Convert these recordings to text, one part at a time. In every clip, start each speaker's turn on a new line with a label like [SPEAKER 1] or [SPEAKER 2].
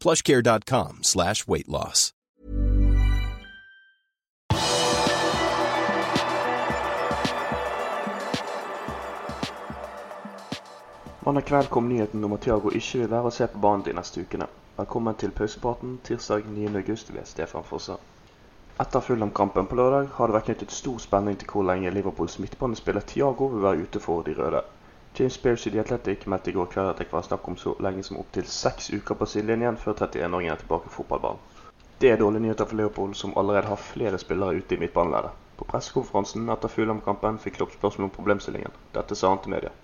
[SPEAKER 1] plushcare.com slash weight loss.
[SPEAKER 2] Mandag kveld kom nyheten om at Thiago ikke vil være å se på banen de neste ukene. Velkommen til pausepraten tirsdag 9.8 ved Stefan Fosse. Etter Fulham-kampen på lørdag har det vært knyttet stor spenning til hvor lenge Liverpools midtbanespiller Thiago vil være ute for de røde. James Pearce i The Athletic meldte i går kveld at det var snakk om så lenge som opptil seks uker på sidelinjen før 31-åringen er tilbake i fotballbanen. Det er dårlige nyheter for Leopold, som allerede har flere spillere ute i midtbaneleddet. På pressekonferansen etter Fulham-kampen fikk Klopp spørsmål om problemstillingen. Dette sa han til media.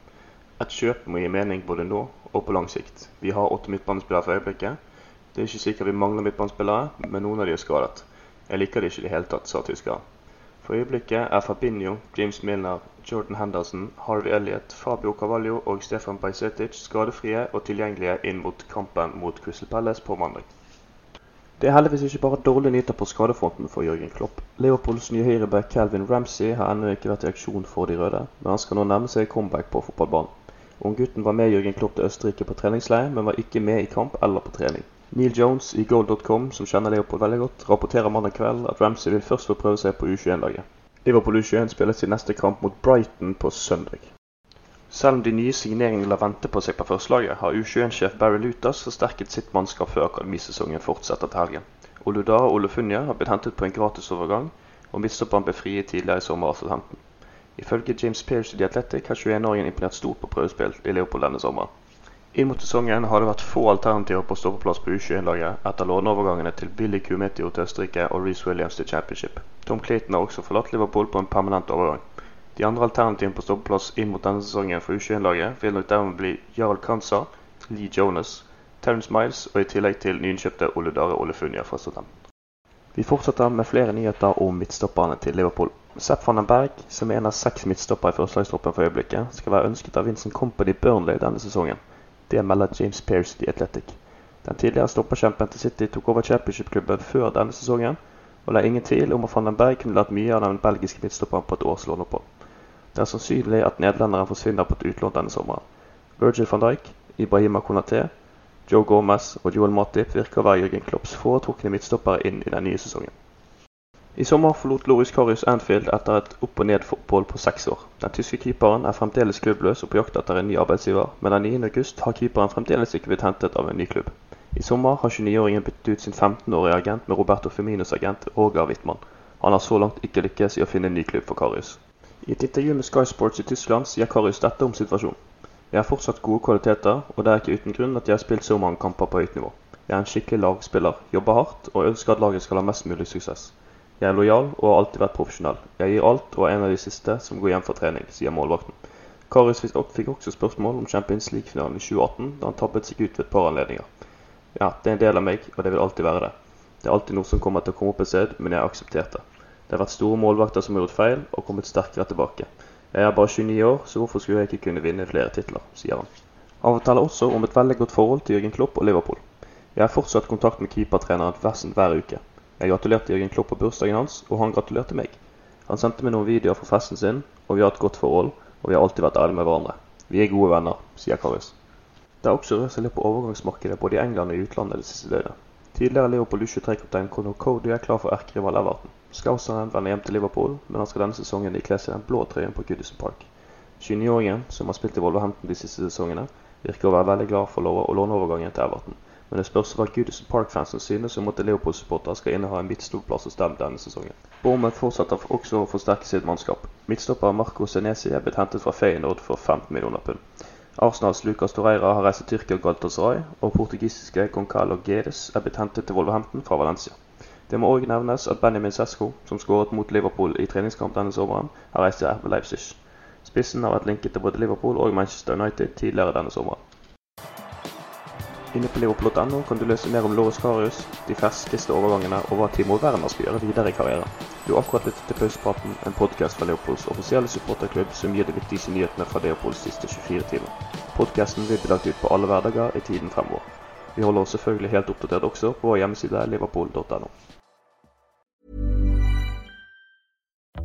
[SPEAKER 2] Et kjøp må gi mening både nå og på lang sikt. Vi har åtte midtbanespillere for øyeblikket. Det er ikke sikkert vi mangler midtbanespillere, men noen av de er skadet. Jeg liker det ikke i det hele tatt, sa tyskeren. For øyeblikket er Fabinho, James Milner, Jordan Henderson, Harvey Elliot, Fabio Carvalho og Stefan Bajsetic skadefrie og tilgjengelige inn mot kampen mot Crystal Palace på mandag. Det er heldigvis ikke bare dårlige nyheter på skadefronten for Jørgen Klopp. Leopolds nye høyreback Calvin Ramsey har ennå ikke vært i aksjon for de røde, men han skal nå nærme seg comeback på fotballbanen. Unggutten var med Jørgen Klopp til Østerrike på treningsleir, men var ikke med i kamp eller på trening. Neil Jones i goal.com, som kjenner Leopold veldig godt, rapporterer mandag kveld at Ramsey vil først få prøve seg på U21-laget. Liverpool U21 spiller sin neste kamp mot Brighton på søndag. Selv om de nye signeringene lar vente på seg på førstelaget, har U21-sjef Barry Lutas forsterket sitt mannskap før akademisesongen fortsetter til helgen. Oludara Olefunja har blitt hentet på en gratisovergang, og midtstopperen ble frigitt tidligere i sommer av Southampton. Ifølge James Pearce i The Athletic har 21-åringen imponert stort på prøvespill i Leopold denne sommeren. Inn mot sesongen har det vært få alternativer på stoppeplass på U21-laget etter låneovergangene til Billy Kumetio til Østerrike og Reece Williams til Championship. Tom Clayton har også forlatt Liverpool på en permanent overgang. De andre alternativene på stoppeplass inn mot denne sesongen for U21-laget vil nok dermed bli Jarl Kansa, Lee Jonas, Terence Miles og i tillegg til nyinnkjøpte Oludare Olefunia fra Southampton. Vi fortsetter med flere nyheter om midtstopperne til Liverpool. Sepp van den Berg, som er en av seks midtstoppere i førstelagstroppen for øyeblikket, skal være ønsket av Vincent Company Burnley denne sesongen. Det melder James Pearce i Athletic. Den tidligere stopperkjempen til City tok over championship-klubben før denne sesongen, og det er ingen tvil om at van den Berg kunne lært mye av den belgiske midtstopperen på et års låneopphold. Det er sannsynlig at nederlenderen forsvinner på et utlån denne sommeren. Virgil van Dijk, Ibrahima Konaté, Joe Gomez og Joel Matip virker å være Jørgen Klopps foretrukne midtstoppere inn i den nye sesongen. I sommer forlot Loris Karius Anfield etter et opp- og ned-opphold på seks år. Den tyske keeperen er fremdeles klubbløs og på jakt etter en ny arbeidsgiver, men den 9. august har keeperen fremdeles ikke blitt hentet av en ny klubb. I sommer har 29-åringen byttet ut sin 15-årige agent med Roberto Feminos agent Roger Wittmann. Han har så langt ikke lykkes i å finne en ny klubb for Karius. I et intervju med Sky Sports i Tyskland sier Karius dette om situasjonen. Jeg har fortsatt gode kvaliteter, og det er ikke uten grunn at jeg har spilt så mange kamper på høyt nivå. Jeg er en skikkelig lagspiller, jobber hardt og ønsker at laget skal ha mest mulig suksess. Jeg er lojal og har alltid vært profesjonell. Jeg gir alt og er en av de siste som går hjem fra trening, sier målvakten. Karius fikk også spørsmål om Champions League-finalen i 2018, da han tappet seg ut ved et par anledninger. Ja, det er en del av meg, og det vil alltid være det. Det er alltid noe som kommer til å komme opp et sted, men jeg har akseptert det. Det har vært store målvakter som har gjort feil, og kommet sterkere tilbake. Jeg er bare 29 år, så hvorfor skulle jeg ikke kunne vinne flere titler, sier han. Han forteller også om et veldig godt forhold til Jørgen Klopp og Liverpool. Jeg har fortsatt kontakt med keepertreneren nesten hver uke. Jeg gratulerte Jørgen Klopp på bursdagen hans, og han gratulerte meg. Han sendte meg noen videoer fra festen sin, og vi har et godt forhold, og vi har alltid vært ærlige med hverandre. Vi er gode venner, sier Karius. Det har også rørt seg litt på overgangsmarkedet både i England og i utlandet det siste døgnet. Tidligere Liverpool U23-kaptein Conor Cody er klar for erkerival Everton. Scouseren vender hjem til Liverpool, men han skal denne sesongen ikle seg den blå trøyen på Goodison Park. 29-åringen, som har spilt i Wolverhampton de siste sesongene, virker å være veldig glad for låneovergangen til Everton. Men det spørs hva Goodison Park-fansen synes om at Leopold-supportere skal inneha en midtstopplass hos dem denne sesongen. Bournemouth fortsetter også å forsterke sitt mannskap. Midtstopper Marco Senesi er blitt hentet fra Feyenoord for 15 millioner pund. Arsenals Lucas Torreira har reist til Tyrkia og Galatasaray, og portugisiske Concalo Gedes er blitt hentet til Wolverhampton fra Valencia. Det må òg nevnes at Benjamin Sesko, som skåret mot Liverpool i treningskamp denne sommeren, har reist til RB Leipzig. Spissen har vært linket til både Liverpool og Manchester United tidligere denne sommeren. Inne på liverpool.no kan du lese mer om Loris Karius, de ferskeste overgangene og hva Timo Werner skal gjøre videre i karrieren. Du har akkurat lyttet til Pausepraten, en podkast fra Leopolds offisielle supporterklubb som gir de viktigste nyhetene fra Leopolds siste 24 timer. Podkasten bli lagt ut på alle hverdager i tiden fremover. Vi holder oss selvfølgelig helt oppdatert også på vår hjemmeside liverpool.no.